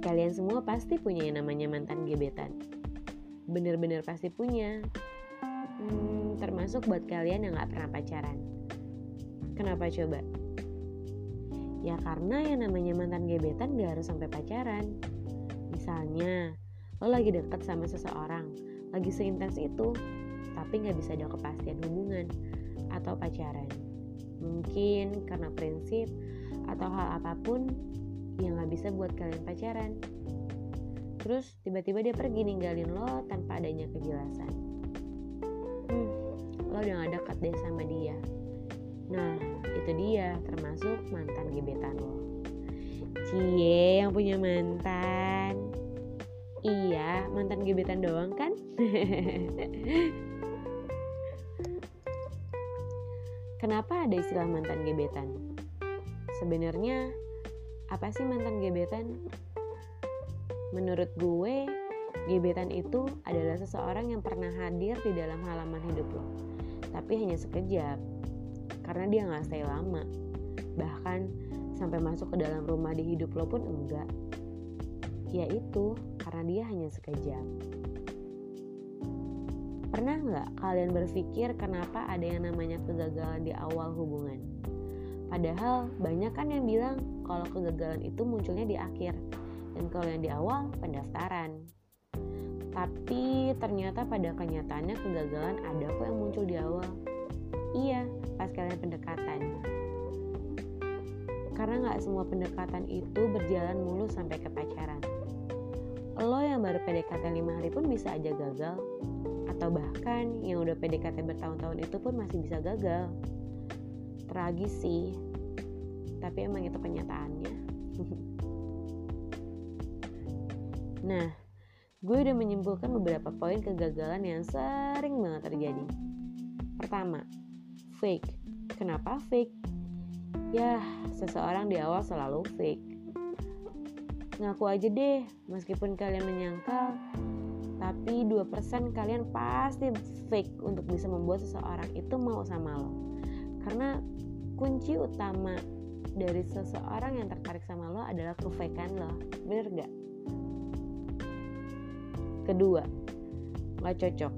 Kalian semua pasti punya yang namanya mantan gebetan. Bener-bener pasti punya. Hmm, termasuk buat kalian yang gak pernah pacaran. Kenapa coba? Ya karena yang namanya mantan gebetan gak harus sampai pacaran. Misalnya, lo lagi deket sama seseorang, lagi seintens itu, tapi gak bisa ada kepastian hubungan atau pacaran. Mungkin karena prinsip atau hal apa pun yang gak bisa buat kalian pacaran. Terus tiba-tiba dia pergi ninggalin lo tanpa adanya kejelasan. Hmm, lo udah gak dekat deh sama dia. Nah, itu dia termasuk mantan gebetan lo. Cie yang punya mantan. Iya, mantan gebetan doang kan? Kenapa ada istilah mantan gebetan? Sebenarnya apa sih mantan gebetan? Menurut gue, gebetan itu adalah seseorang yang pernah hadir di dalam halaman hidup lo, tapi hanya sekejap, karena dia nggak stay lama. Bahkan sampai masuk ke dalam rumah di hidup lo pun enggak. Yaitu karena dia hanya sekejap. Pernah nggak kalian berpikir kenapa ada yang namanya kegagalan di awal hubungan? Padahal banyak kan yang bilang kalau kegagalan itu munculnya di akhir dan kalau yang di awal pendaftaran. Tapi ternyata pada kenyataannya kegagalan ada kok yang muncul di awal. Iya, pas kalian pendekatan. Karena nggak semua pendekatan itu berjalan mulus sampai ke pacaran. Lo yang baru PDKT 5 hari pun bisa aja gagal. Atau bahkan yang udah PDKT bertahun-tahun itu pun masih bisa gagal tragis sih. Tapi emang itu kenyataannya. Nah gue udah menyimpulkan beberapa poin kegagalan yang sering banget terjadi. Pertama fake. Kenapa fake? Ya seseorang di awal selalu fake. Ngaku aja deh meskipun kalian menyangkal tapi 2% kalian pasti fake untuk bisa membuat seseorang itu mau sama lo karena kunci utama dari seseorang yang tertarik sama lo adalah kefakean lo. Bener gak? kedua gak cocok.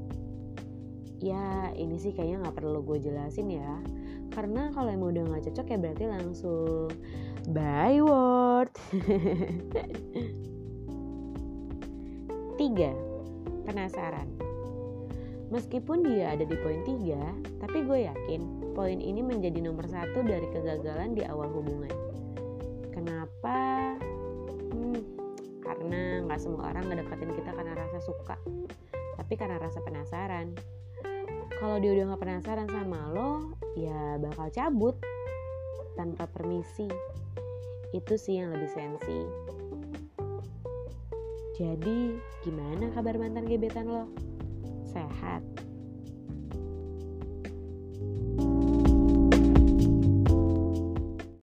Ya ini sih kayaknya gak perlu gue jelasin ya. Karena kalau emang udah gak cocok ya berarti langsung bye word. Tiga penasaran Meskipun dia ada di poin 3, tapi gue yakin poin ini menjadi nomor satu dari kegagalan di awal hubungan. Kenapa? Hmm, karena nggak semua orang ngedeketin kita karena rasa suka, tapi karena rasa penasaran. Kalau dia udah nggak penasaran sama lo, ya bakal cabut tanpa permisi. Itu sih yang lebih sensi. Jadi, gimana kabar mantan gebetan lo? Sehat.